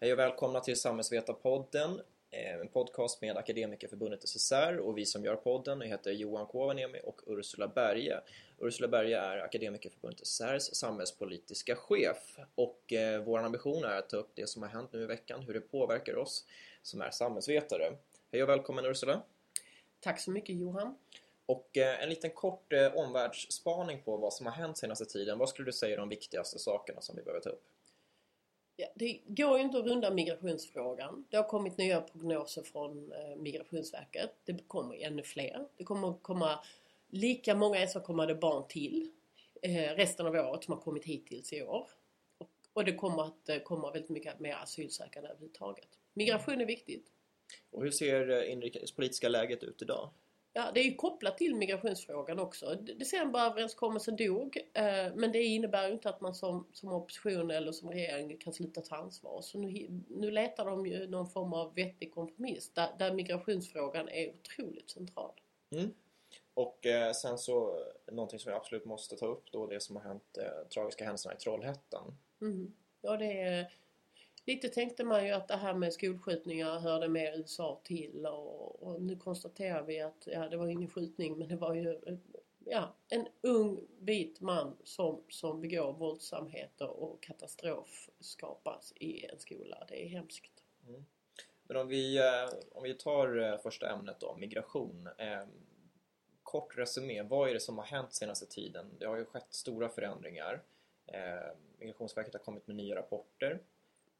Hej och välkomna till Samhällsvetarpodden, eh, en podcast med Akademikerförbundet SSR och vi som gör podden heter Johan Kovaniemi och Ursula Berge. Ursula Berge är Akademikerförbundet SSRs samhällspolitiska chef och eh, vår ambition är att ta upp det som har hänt nu i veckan, hur det påverkar oss som är samhällsvetare. Hej och välkommen Ursula! Tack så mycket Johan! Och eh, en liten kort eh, omvärldsspaning på vad som har hänt senaste tiden. Vad skulle du säga är de viktigaste sakerna som vi behöver ta upp? Ja, det går ju inte att runda migrationsfrågan. Det har kommit nya prognoser från eh, Migrationsverket. Det kommer ännu fler. Det kommer komma lika många ensamkommande barn till eh, resten av året som har kommit hittills i år. Och, och det kommer att eh, komma väldigt mycket mer asylsökande överhuvudtaget. Migration är viktigt. Och hur ser eh, inrikespolitiska läget ut idag? Ja, det är ju kopplat till migrationsfrågan också. Decemberöverenskommelsen dog eh, men det innebär ju inte att man som, som opposition eller som regering kan sluta ta ansvar. Så nu, nu letar de ju någon form av vettig kompromiss där, där migrationsfrågan är otroligt central. Mm. Och eh, sen så, någonting som vi absolut måste ta upp då, det som har hänt, eh, tragiska händelserna i Trollhättan. Mm. Ja, det är Lite tänkte man ju att det här med skolskjutningar hörde mer USA till och, och, nu konstaterar vi att ja, det var ingen skjutning men det var ju ja, en ung vit man som, som begår våldsamheter och katastrof skapas i en skola. Det är hemskt. Mm. Men om vi, eh, om vi tar eh, första ämnet då, migration. Ehm, kort resumé, vad är det som har hänt senaste tiden? Det har ju skett stora förändringar. Ehm, Migrationsverket har kommit med nya rapporter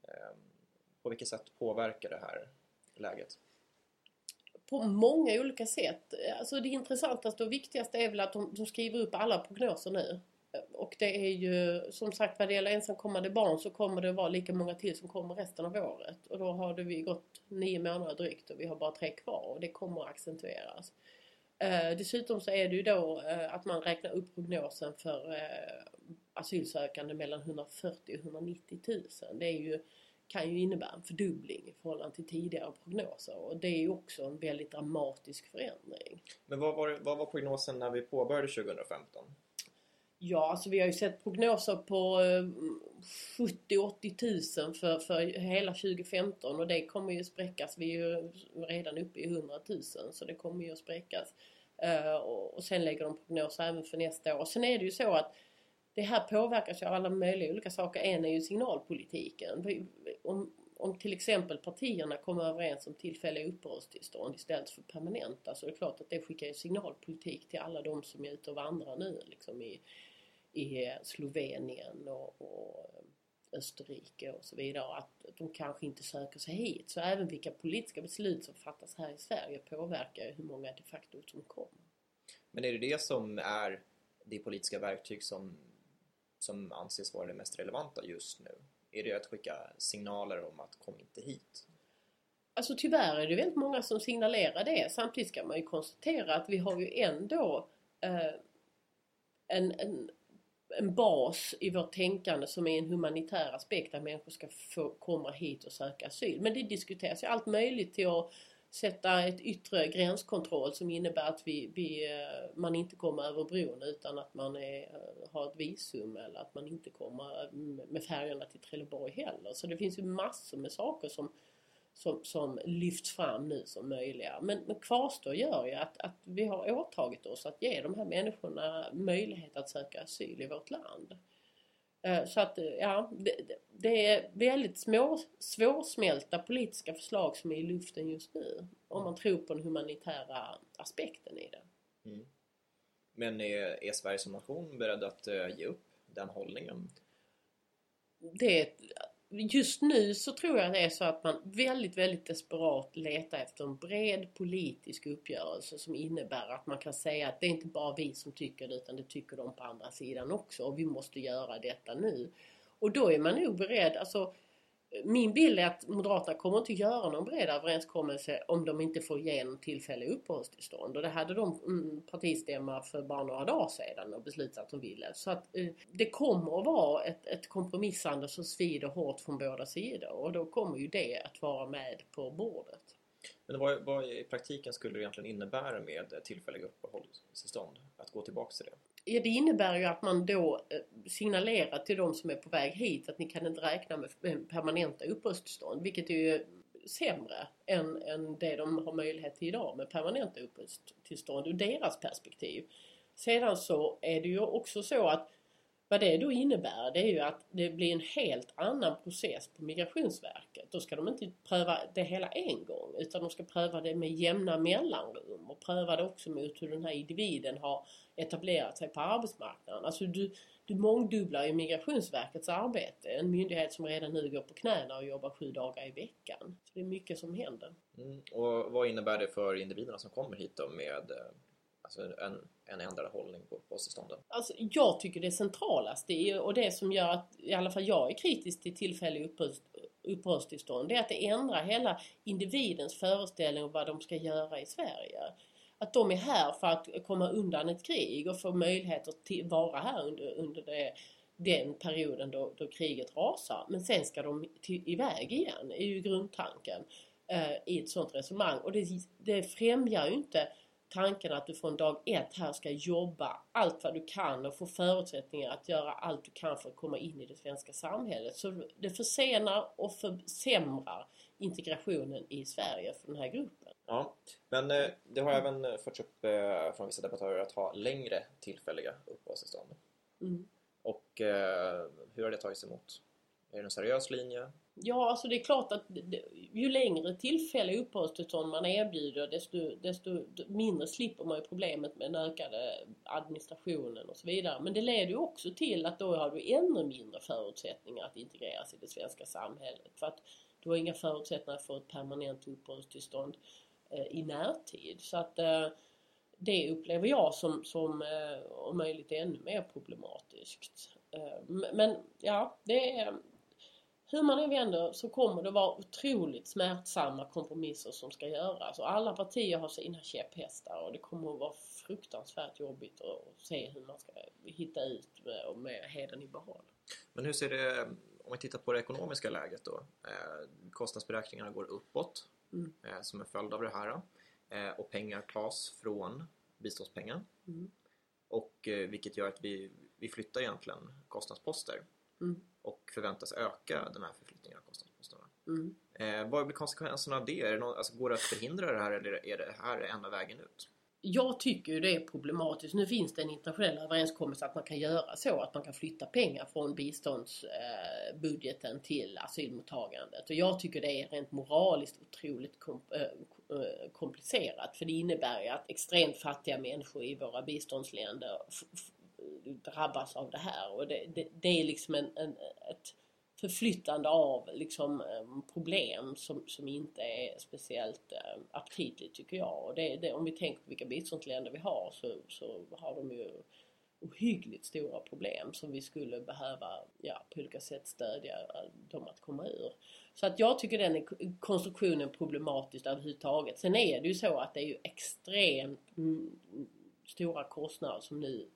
Ehm, på vilket sätt påverkar det här läget? På många olika sätt. Alltså det intressantaste och viktigaste är väl att de, de skriver upp alla prognoser nu. Och det är ju som sagt vad det gäller ensamkommande barn så kommer det vara lika många till som kommer resten av året. Och då har det vi gått nio månader drygt och vi har bara tre kvar och det kommer att accentueras. Eh, dessutom så är det ju då eh, att man räknar upp prognosen för eh, asylsökande mellan 140 och 190 000. Det är ju, kan ju innebära en fördubbling i förhållande till tidigare prognoser och det är ju också en väldigt dramatisk förändring. Men vad var, vad var prognosen när vi påbörjade 2015? Ja, alltså vi har ju sett prognoser på 70-80 000 för, för hela 2015 och det kommer ju spräckas. Vi är ju redan uppe i 100 000 så det kommer ju att spräckas. Uh, och, sen lägger de prognoser även för nästa år. Sen är det ju så att det här påverkas ju av alla möjliga olika saker. En är ju signalpolitiken. Om, om till exempel partierna kommer överens om tillfälliga uppehållstillstånd istället för permanenta så är det klart att det skickar ju signalpolitik till alla de som är ute och vandrar nu liksom i, i Slovenien och, och Österrike och så vidare att de kanske inte söker sig hit. Så även vilka politiska beslut som fattas här i Sverige påverkar hur många de facto som kommer. Men är det det som är det politiska verktyg som som anses vara det mest relevanta just nu? Är det att skicka signaler om att kom inte hit? Alltså tyvärr är det väldigt många som signalerar det. Samtidigt ska man ju konstatera att vi har ju ändå eh, en, en, en bas i vårt tänkande som är en humanitär aspekt att människor ska få komma hit och söka asyl. Men det diskuteras ju allt möjligt till att sätta ett yttre gränskontroll som innebär att vi, vi, eh, man inte kommer över bron utan att man är, eh, har ett visum eller att man inte kommer mm, med färjorna till Trelleborg heller. Så det finns ju massor med saker som, som, som lyfts fram nu som möjliga. Men, men kvarstår gör ju att, att vi har åtagit oss att ge de här människorna möjlighet att söka asyl i vårt land. Eh, så att ja, det, det, är väldigt små, svårsmälta politiska förslag som är i luften just nu. Om man tror på den humanitära aspekten i det. Mm. Men är, är Sverige som nation beredd att uh, ge upp den hållningen? Det, just nu så tror jag det är så att man väldigt, väldigt desperat letar efter en bred politisk uppgörelse som innebär att man kan säga att det är inte bara vi som tycker det utan det tycker de på andra sidan också och vi måste göra detta nu. Och då är man nog beredd, alltså min bild är att Moderaterna kommer inte göra någon bred överenskommelse om de inte får igenom tillfälliga uppehållstillstånd. Och det hade de mm, partistämma för bara några dagar sedan och beslutat att de ville. Så att eh, det kommer att vara ett, ett kompromissande som svider hårt från båda sidor och då kommer ju det att vara med på bordet. Men vad, vad i praktiken skulle det egentligen innebära med tillfälliga uppehållstillstånd? Att gå tillbaka till det? Ja, det innebär ju att man då eh, signalerar till de som är på väg hit att ni kan inte räkna med permanenta uppehållstillstånd. Vilket är ju sämre än, än det de har möjlighet till idag med permanenta uppehållstillstånd ur deras perspektiv. Sedan så är det ju också så att vad det då innebär det är ju att det blir en helt annan process på Migrationsverket. Då ska de inte pröva det hela en gång utan de ska pröva det med jämna mellanrum och pröva det också mot hur den här individen har etablerat sig på arbetsmarknaden. Alltså du, du mångdubblar ju Migrationsverkets arbete. En myndighet som redan nu går på knäna och jobbar sju dagar i veckan. Så det är mycket som händer. Mm. Och vad innebär det för individerna som kommer hit då med eh, alltså en, en ändrad hållning på uppehållstillstånden? Alltså, jag tycker det centralaste och det som gör att i alla fall jag är kritisk till tillfällig uppehållstillstånd det är att det ändrar hela individens föreställning om vad de ska göra i Sverige att de är här för att komma undan ett krig och få möjlighet att vara här under, under det, den perioden då, då kriget rasar. Men sen ska de till, iväg igen, är ju grundtanken eh, i ett sånt resonemang. Och det, det främjar ju inte tanken att du från dag ett här ska jobba allt vad du kan och få förutsättningar att göra allt du kan för att komma in i det svenska samhället. Så det försenar och försämrar integrationen i Sverige för den här gruppen. Ja, men eh, det har även eh, förts upp eh, från vissa debattörer att ha längre tillfälliga uppehållstillstånd. Mm. Och hur har det tagits emot? Är det en seriös linje? Ja, alltså det är klart att ju längre tillfälliga uppehållstillstånd man erbjuder desto, desto mindre slipper man ju problemet med den ökade administrationen och så vidare. Men det leder ju också till att då har du ännu mindre förutsättningar att integreras i det svenska samhället. För att du har inga förutsättningar för ett permanent uppehållstillstånd eh, i närtid. Så att eh, det upplever jag som, som eh, om möjligt ännu mer problematiskt. Eh, men ja, det är hur man än vänder så kommer det vara otroligt smärtsamma kompromisser som ska göras. Och alla partier har sina käpphästar och det kommer att vara fruktansvärt jobbigt att se hur man ska hitta ut med, med heden i behåll. Men hur ser det, om vi tittar på det ekonomiska läget då? Eh, kostnadsberäkningarna går uppåt mm. eh, som en följd av det här. Eh, och pengar tas från biståndspengar. Mm. Och vilket gör att vi, vi flyttar egentligen kostnadsposter. Mm och förväntas öka den här förflyttningen av kostnadsposterna. Mm. Eh, vad blir konsekvenserna av det? Är det någon, alltså, går det att förhindra det här eller är det här enda vägen ut? Jag tycker det är problematiskt. Nu finns det en internationell överenskommelse att man kan göra så att man kan flytta pengar från biståndsbudgeten eh, till asylmottagandet. Och jag tycker det är rent moraliskt otroligt kom, äh, komplicerat. För det innebär ju att extremt fattiga människor i våra biståndsländer drabbas av det här. Och det, det, det är liksom en, en, ett förflyttande av liksom, problem som, som inte är speciellt aptitligt tycker jag. Och det, det, om vi tänker på vilka biståndsländer vi har så, så har de ju ohyggligt stora problem som vi skulle behöva ja, på olika sätt stödja eh, dem att komma ur. Så att jag tycker den konstruktionen problematisk överhuvudtaget. Sen är det ju så att det är ju extremt mm, stora kostnader som nu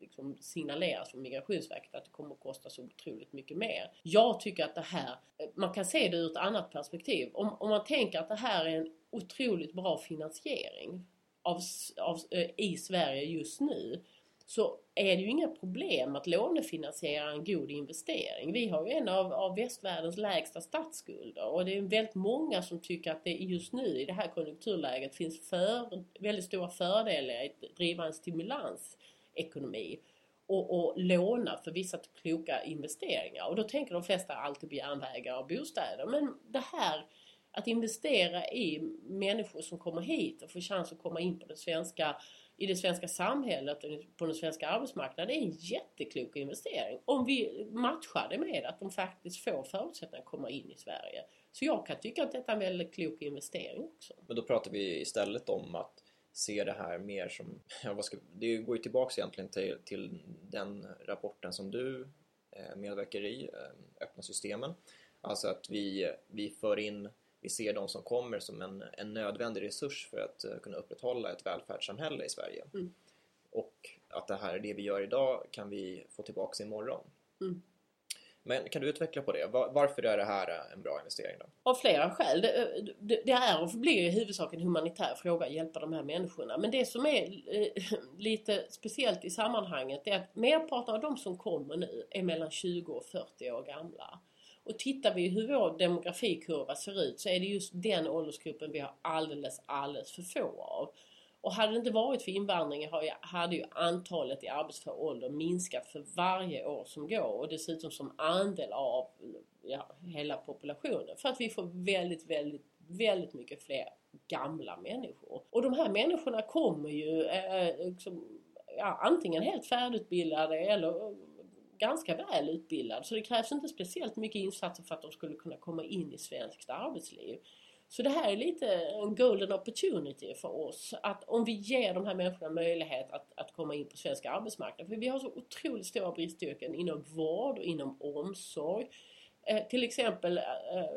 liksom signaleras från Migrationsverket att det kommer att kosta så otroligt mycket mer. Jag tycker att det här, man kan se det ur ett annat perspektiv. Om, om man tänker att det här är en otroligt bra finansiering av, av, eh, i Sverige just nu så är det ju inga problem att lånefinansiera en god investering. Vi har ju en av, av västvärldens lägsta statsskulder och det är väldigt många som tycker att det just nu i det här konjunkturläget finns för, väldigt stora fördelar i att driva en stimulans ekonomi och, och låna för vissa kloka investeringar. Och då tänker de flesta alltid på järnvägar och bostäder. Men det här att investera i människor som kommer hit och får chans att komma in på det svenska, i det svenska samhället och på den svenska arbetsmarknaden är en jätteklok investering. Om vi matchar det med att de faktiskt får förutsättningar att komma in i Sverige. Så jag kan tycka att detta är en väldigt klok investering också. Men då pratar vi istället om att se det här mer som, ja, vad ska, det går ju tillbaks egentligen till, till den rapporten som du eh, medverkar i, eh, Öppna systemen. Alltså att vi, vi för in, vi ser de som kommer som en, en nödvändig resurs för att uh, kunna upprätthålla ett välfärdssamhälle i Sverige. Mm. Och att det här, det vi gör idag kan vi få tillbaks imorgon. Mm. Men kan du utveckla på det? Varför är det här en bra investering då? Av flera skäl. Det, det, det är och förblir i huvudsak en humanitär fråga att hjälpa de här människorna. Men det som är eh, lite speciellt i sammanhanget är att merparten av de som kommer nu är mellan 20 och 40 år gamla. Och tittar vi hur vår demografikurva ser ut så är det just den åldersgruppen vi har alldeles, alldeles för få av. Och hade det inte varit för invandringen hade ju antalet i arbetsför ålder minskat för varje år som går och dessutom som andel av ja, hela populationen. För att vi får väldigt, väldigt, väldigt mycket fler gamla människor. Och de här människorna kommer ju eh, liksom, ja, antingen helt färdigutbildade eller eh, ganska väl utbildade. Så det krävs inte speciellt mycket insatser för att de skulle kunna komma in i svenskt arbetsliv. Så det här är lite en golden opportunity för oss. Att om vi ger de här människorna möjlighet att, att komma in på svensk arbetsmarknad. För vi har så otroligt stora bristyrken inom vård och inom omsorg. Eh, till exempel eh, eh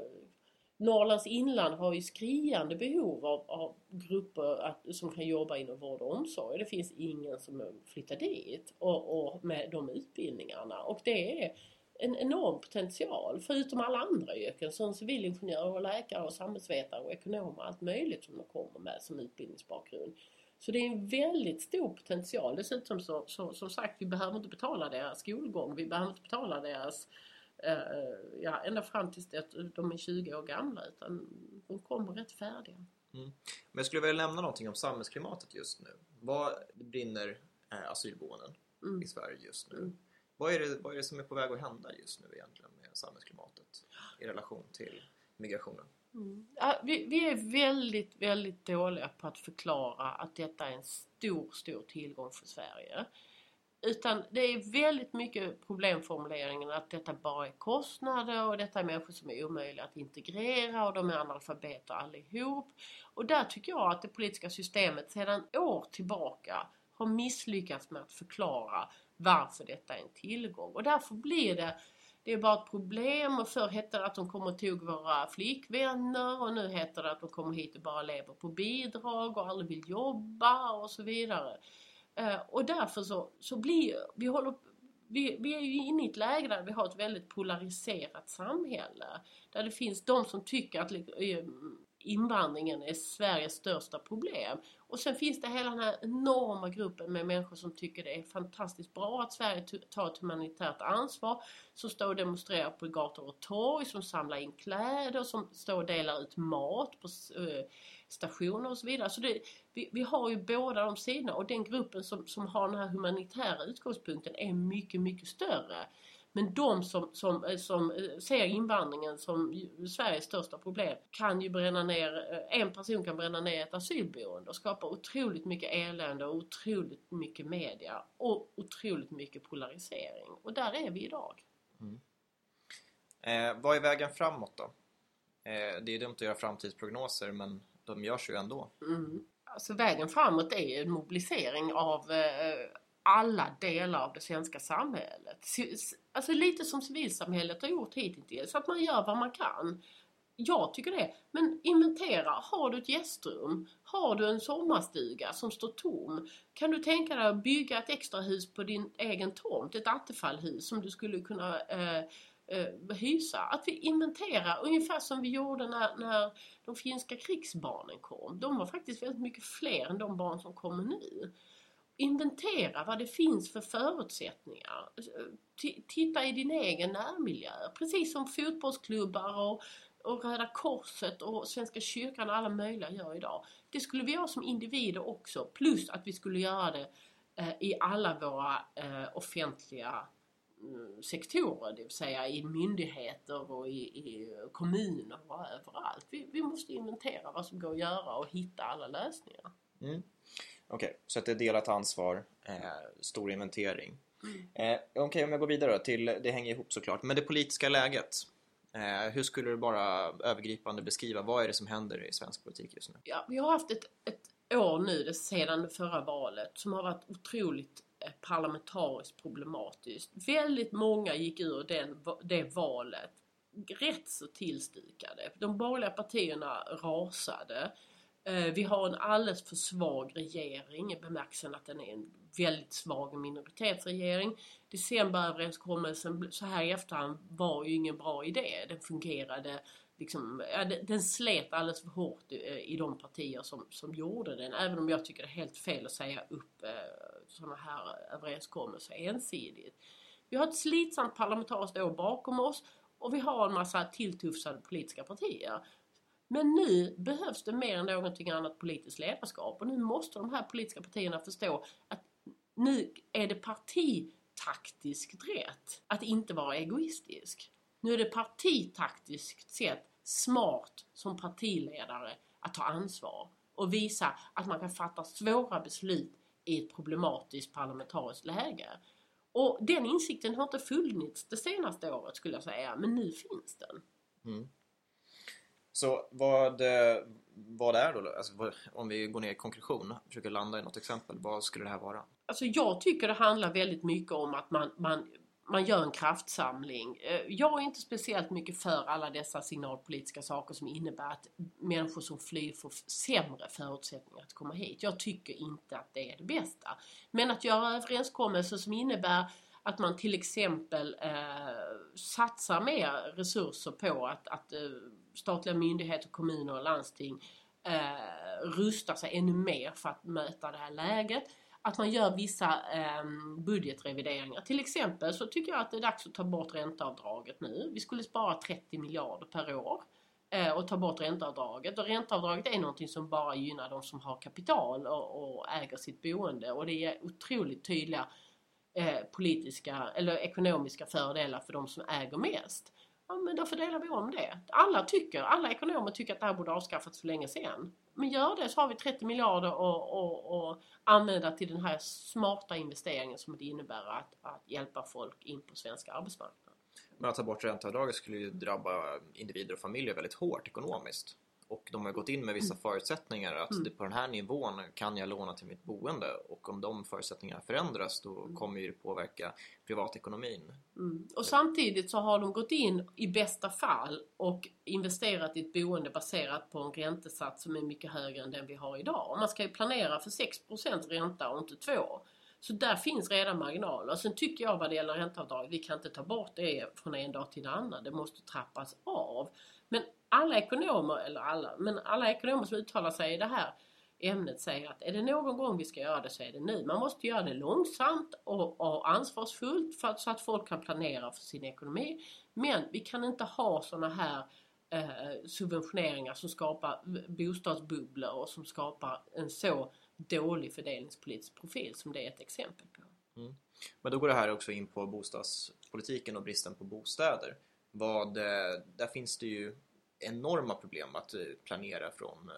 Norrlands inland har ju skriande behov av, av grupper att, som kan jobba inom vård och omsorg. Det finns ingen som flyttar dit och, och med de utbildningarna. Och det är en enorm potential förutom alla andra yrken som civilingenjörer och läkare och samhällsvetare och ekonomer och allt möjligt som de kommer med som utbildningsbakgrund. Så det är en väldigt stor potential. Dessutom så, så som sagt, vi behöver inte betala deras skolgång. Vi behöver inte betala deras eh, ja, ända fram tills att de är 20 år gamla utan de kommer rätt färdiga. Mm. Men jag skulle vilja nämna någonting om samhällsklimatet just nu. Vad brinner eh, asylboenden mm. i Sverige just nu? Mm. Vad är, det, vad är det som är på väg att hända just nu egentligen med samhällsklimatet i relation till migrationen? Mm. Ja, vi, vi, är väldigt, väldigt dåliga på att förklara att detta är en stor, stor tillgång för Sverige. Utan det är väldigt mycket problemformuleringen att detta bara är kostnader och detta är människor som är omöjliga att integrera och de är analfabeter allihop. Och där tycker jag att det politiska systemet sedan år tillbaka har misslyckats med att förklara varför detta är en tillgång. Och därför blir det det är bara ett problem och förr hette det att de kom och tog våra flickvänner och nu heter det att de kommer hit och bara lever på bidrag och aldrig vill jobba och så vidare. Eh, och därför så, så blir vi håller vi, vi är ju inne i ett läge där vi har ett väldigt polariserat samhälle. Där det finns de som tycker att eh, invandringen är Sveriges största problem. Och sen finns det hela den här enorma gruppen med människor som tycker det är fantastiskt bra att Sverige tar ett humanitärt ansvar. Som står och demonstrerar på gator och torg, som samlar in kläder, som står och delar ut mat på eh, stationer och så vidare. Så det, vi, vi, har ju båda de sidorna och den gruppen som, som har den här humanitära utgångspunkten är mycket, mycket större. Men de som, som, eh, som eh, ser invandringen som Sveriges största problem kan ju bränna ner, eh, en person kan bränna ner ett asylboende och skapa otroligt mycket elände och otroligt mycket media och otroligt mycket polarisering. Och där är vi idag. Mm. Eh, vad är vägen framåt då? Eh, det är dumt att göra framtidsprognoser men de görs ju ändå. Mm. Alltså vägen framåt är ju en mobilisering av eh, alla delar av det svenska samhället. Alltså lite som civilsamhället har gjort hittills, så att man gör vad man kan. Jag tycker det. Men inventera. Har du ett gästrum? Har du en sommarstuga som står tom? Kan du tänka dig att bygga ett extra hus på din egen tomt? Ett attefallhus som du skulle kunna eh, eh, hysa. Att vi inventerar ungefär som vi gjorde när, när de finska krigsbarnen kom. De var faktiskt väldigt mycket fler än de barn som kommer nu inventera vad det finns för förutsättningar. Titta i din egen närmiljö. Precis som fotbollsklubbar och, och Röda Korset och Svenska kyrkan och alla möjliga gör idag. Det skulle vi göra som individer också. Plus att vi skulle göra det eh, i alla våra eh, offentliga mm, sektorer, det vill säga i myndigheter och i, i kommuner och överallt. Vi, vi, måste inventera vad som går att göra och hitta alla lösningar. Mm. Okej, okay, så att det är delat ansvar, eh, stor inventering. Mm. Eh, Okej, okay, om jag går vidare till, det hänger ihop såklart, men det politiska läget. Eh, hur skulle du bara övergripande beskriva, vad är det som händer i svensk politik just nu? Ja, vi har haft ett, ett år nu sedan det förra valet som har varit otroligt eh, parlamentariskt problematiskt. Väldigt många gick ur den, det valet rätt så tillstukade. De borgerliga partierna rasade. Eh, vi har en alldeles för svag regering i bemärkelsen att den är en väldigt svag minoritetsregering. Decemberöverenskommelsen så här i efterhand var ju ingen bra idé. Den fungerade liksom, ja, den slet alldeles för hårt i, eh, i de partier som, som gjorde den. Även om jag tycker det är helt fel att säga upp eh, sådana här överenskommelser ensidigt. Vi har ett slitsamt parlamentariskt år bakom oss och vi har en massa tilltufsade politiska partier. Men nu behövs det mer än någonting annat politiskt ledarskap och nu måste de här politiska partierna förstå att nu är det partitaktiskt rätt att inte vara egoistisk. Nu är det partitaktiskt sett smart som partiledare att ta ansvar och visa att man kan fatta svåra beslut i ett problematiskt parlamentariskt läge. Och den insikten har inte funnits det senaste året skulle jag säga, men nu finns den. Mm. Så vad, eh, vad är då, alltså, om vi går ner i konkretion, försöker landa i något exempel, vad skulle det här vara? Alltså jag tycker det handlar väldigt mycket om att man, man man gör en kraftsamling. Eh, jag är inte speciellt mycket för alla dessa signalpolitiska saker som innebär att människor som flyr får sämre förutsättningar att komma hit. Jag tycker inte att det är det bästa. Men att göra överenskommelser som innebär att man till exempel eh, satsar mer resurser på att, att eh, statliga myndigheter, kommuner och landsting eh, rustar sig ännu mer för att möta det här läget att man gör vissa eh, budgetrevideringar. Till exempel så tycker jag att det är dags att ta bort ränteavdraget nu. Vi skulle spara 30 miljarder per år eh, och ta bort ränteavdraget. Och ränteavdraget är någonting som bara gynnar de som har kapital och, och äger sitt boende och det är otroligt tydliga eh, politiska eller ekonomiska fördelar för de som äger mest. Ja men då fördelar vi om det. Alla tycker, alla ekonomer tycker att det här borde avskaffats för länge sedan men gör det så har vi 30 miljarder att använda till den här smarta investeringen som det innebär att, att hjälpa folk in på svenska arbetsmarknaden. Men att ta bort ränteavdraget skulle ju drabba individer och familjer väldigt hårt ekonomiskt. Och de har gått in med vissa mm. förutsättningar att mm. på den här nivån kan jag låna till mitt boende och om de förutsättningarna förändras då mm. kommer det påverka privatekonomin. Mm. Och samtidigt så har de gått in i bästa fall och investerat i ett boende baserat på en räntesats som är mycket högre än den vi har idag. Man ska ju planera för 6 ränta och inte 2 så där finns redan marginaler. Sen tycker jag vad det gäller ränteavdrag, vi kan inte ta bort det från en dag till en annan. Det måste trappas av. Men alla ekonomer, eller alla, men alla ekonomer som uttalar sig i det här ämnet säger att är det någon gång vi ska göra det så är det nu. Man måste göra det långsamt och, och ansvarsfullt för att, så att folk kan planera för sin ekonomi. Men vi kan inte ha sådana här eh, subventioneringar som skapar bostadsbubblor och som skapar en så dålig fördelningspolitisk profil som det är ett exempel på. Mm. Men då går det här också in på bostadspolitiken och bristen på bostäder. Vad, eh, där finns det ju enorma problem att planera från, eh,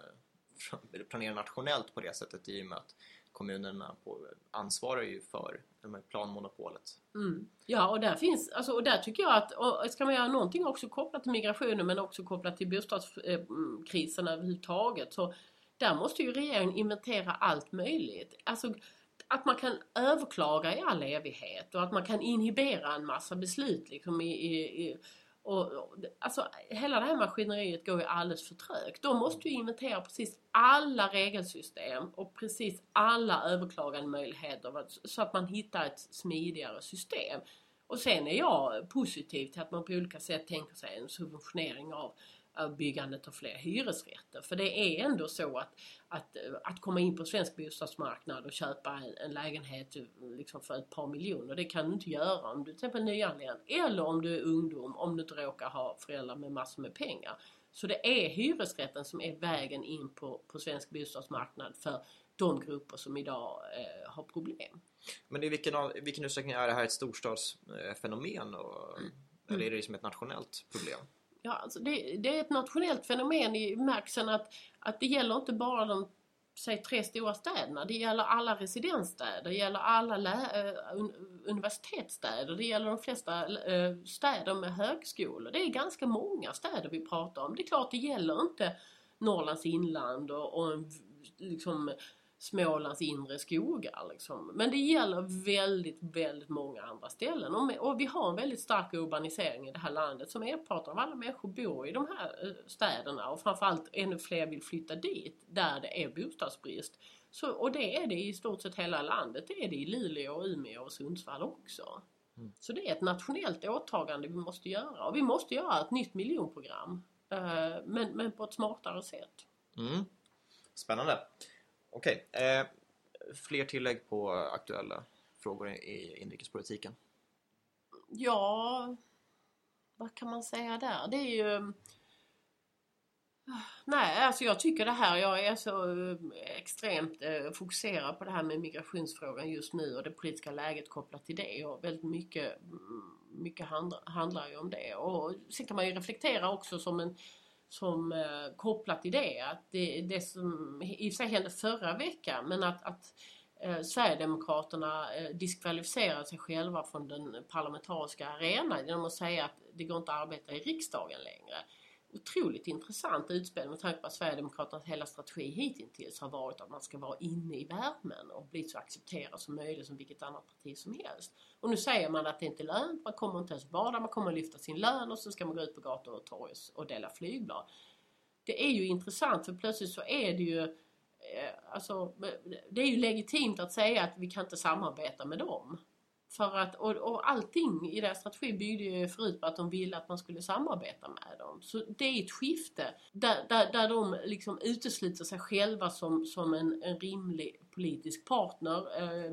från planera nationellt på det sättet i och med att kommunerna på, ansvarar ju för planmonopolet. Mm. Ja och där finns, alltså, och där tycker jag att, och ska man göra någonting också kopplat till migrationen men också kopplat till bostadskrisen eh, mm, överhuvudtaget så där måste ju regeringen inventera allt möjligt. Alltså att man kan överklaga i all evighet och att man kan inhibera en massa beslut liksom i, i, i och, alltså, hela det här maskineriet går ju alldeles för trögt. De måste ju inventera precis alla regelsystem och precis alla överklagandemöjligheter så att man hittar ett smidigare system. Och sen är jag positiv till att man på olika sätt tänker sig en subventionering av byggandet av fler hyresrätter. För det är ändå så att, att, att komma in på svensk bostadsmarknad och köpa en, en lägenhet liksom för ett par miljoner, det kan du inte göra om du till exempel är nyanländ eller om du är ungdom, om du inte råkar ha föräldrar med massor med pengar. Så det är hyresrätten som är vägen in på, på svensk bostadsmarknad för de grupper som idag eh, har problem. Men i vilken, vilken utsträckning är det här ett storstadsfenomen? Och, mm. Eller är det som ett nationellt problem? Ja, alltså det, det, är ett nationellt fenomen i bemärkelsen att, att det gäller inte bara de säg, tre stora städerna. Det gäller alla residensstäder, det gäller alla lä- uh, universitetsstäder, det gäller de flesta uh, städer med högskolor. Det är ganska många städer vi pratar om. Det är klart det gäller inte Norrlands inland och, och liksom Smålands inre skogar. Liksom. Men det gäller väldigt, väldigt många andra ställen. Och, vi har en väldigt stark urbanisering i det här landet. Som merparten av alla människor bor i de här eh, städerna och framförallt ännu fler vill flytta dit där det är bostadsbrist. Så, och det är det i stort sett hela landet. Det är det i Luleå, Umeå och Sundsvall också. Mm. Så det är ett nationellt åtagande vi måste göra. Och vi måste göra ett nytt miljonprogram. Eh, men, men på ett smartare sätt. Mm. Spännande. Okej. Okay. Eh, fler tillägg på aktuella frågor i inrikespolitiken? Ja, vad kan man säga där? Det är ju Nej, alltså jag tycker det här, jag är så eh, extremt eh, fokuserad på det här med migrationsfrågan just nu och det politiska läget kopplat till det och väldigt mycket, mm, mycket handlar, handlar ju om det. Och sen kan man ju reflektera också som en som eh, kopplat till det att det, det som i och för sig hände förra veckan men att, att eh, Sverigedemokraterna eh, diskvalificerade sig själva från den parlamentariska arenan genom att säga att det går inte att arbeta i riksdagen längre otroligt intressant utspel med tanke på att Sverigedemokraternas hela strategi hittills har varit att man ska vara inne i värmen och bli så accepterad som möjligt som vilket annat parti som helst. Och nu säger man att det inte är lönt, man kommer inte ens vara där, man kommer att lyfta sin lön och så ska man gå ut på gator och torg och dela flygblad. Det är ju intressant för plötsligt så är det ju eh, Alltså, det är ju legitimt att säga att vi kan inte samarbeta med dem. För att, och, och allting i deras strategi byggde ju förut på att de ville att man skulle samarbeta med dem. Så det är ett skifte där, där, där de liksom utesluter sig själva som, som en, en rimlig politisk partner. Eh,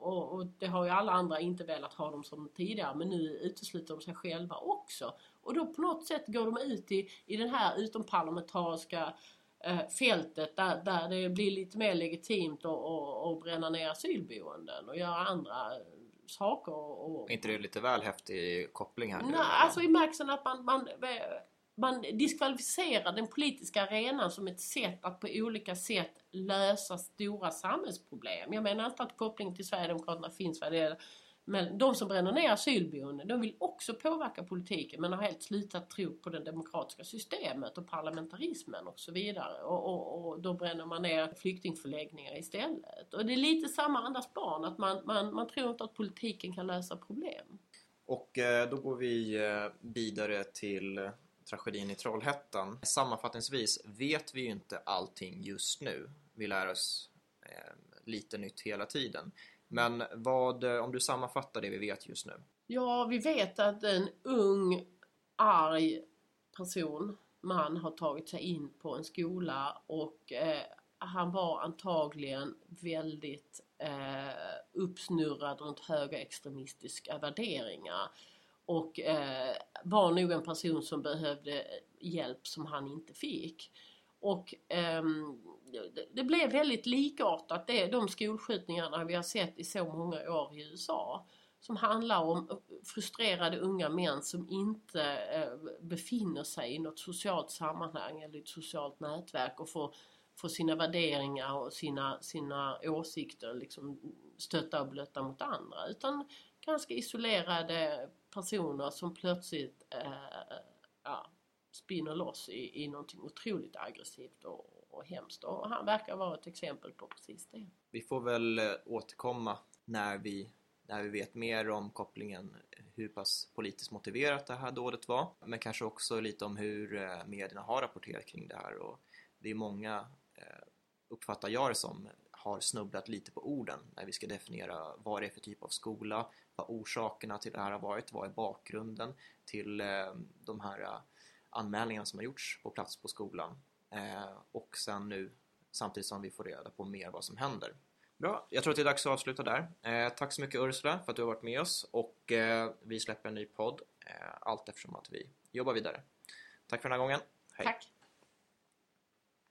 och, och, det har ju alla andra inte velat ha dem som tidigare men nu utesluter de sig själva också. Och då på något sätt går de ut i, i den här utomparlamentariska eh, fältet där, där det blir lite mer legitimt att bränna ner asylboenden och göra andra saker. Och, inte det lite väl häftig koppling här? Nej, alltså i bemärkelsen att man, man, man diskvalificerar den politiska arenan som ett sätt att på olika sätt lösa stora samhällsproblem. Jag menar inte att kopplingen till Sverigedemokraterna finns vad det gäller men de som bränner ner asylboenden, de vill också påverka politiken men har helt slutat tro på det demokratiska systemet och parlamentarismen och så vidare. Och, och, och då bränner man ner flyktingförläggningar istället. Och det är lite samma andas barn, att man, man, man tror inte att politiken kan lösa problem. Och eh, då går vi eh, vidare till eh, tragedin i Trollhättan. Sammanfattningsvis vet vi ju inte allting just nu. Vi lär oss lite nytt hela tiden. Men vad, eh, om du sammanfattar det vi vet just nu? Ja, vi vet att en ung, arg person, man, har tagit sig in på en skola och eh, han var antagligen väldigt eh, uppsnurrad runt högerextremistiska värderingar och eh, var nog en person som behövde hjälp som han inte fick. Och um, det blev väldigt likartat det, de skolskjutningarna vi har sett i så många år i USA. Som handlar om frustrerade unga män som inte eh, befinner sig i något socialt sammanhang eller ett socialt nätverk och får, får sina värderingar och sina, sina åsikter liksom stötta och blöta mot andra. Utan ganska isolerade personer som plötsligt eh, ja, spinner loss i, i någonting otroligt aggressivt och, och hemskt. Och han verkar vara ett exempel på precis det. Vi får väl eh, återkomma när vi, när vi vet mer om kopplingen, hur pass politiskt motiverat det här dådet var. Men kanske också lite om hur eh, medierna har rapporterat kring det här. Och det är många, eh, uppfattar jag det som, har snubblat lite på orden när vi ska definiera vad det är för typ av skola, vad orsakerna till det här har varit, vad är bakgrunden till de här anmälningarna som har gjorts på plats på skolan och sen nu samtidigt som vi får reda på mer vad som händer. Bra, jag tror att det är dags att avsluta där. Eh, tack så mycket Ursula för att du har varit med oss och eh, vi släpper en ny podd allt eftersom att vi jobbar vidare. Tack för den här gången. Hej! Tack!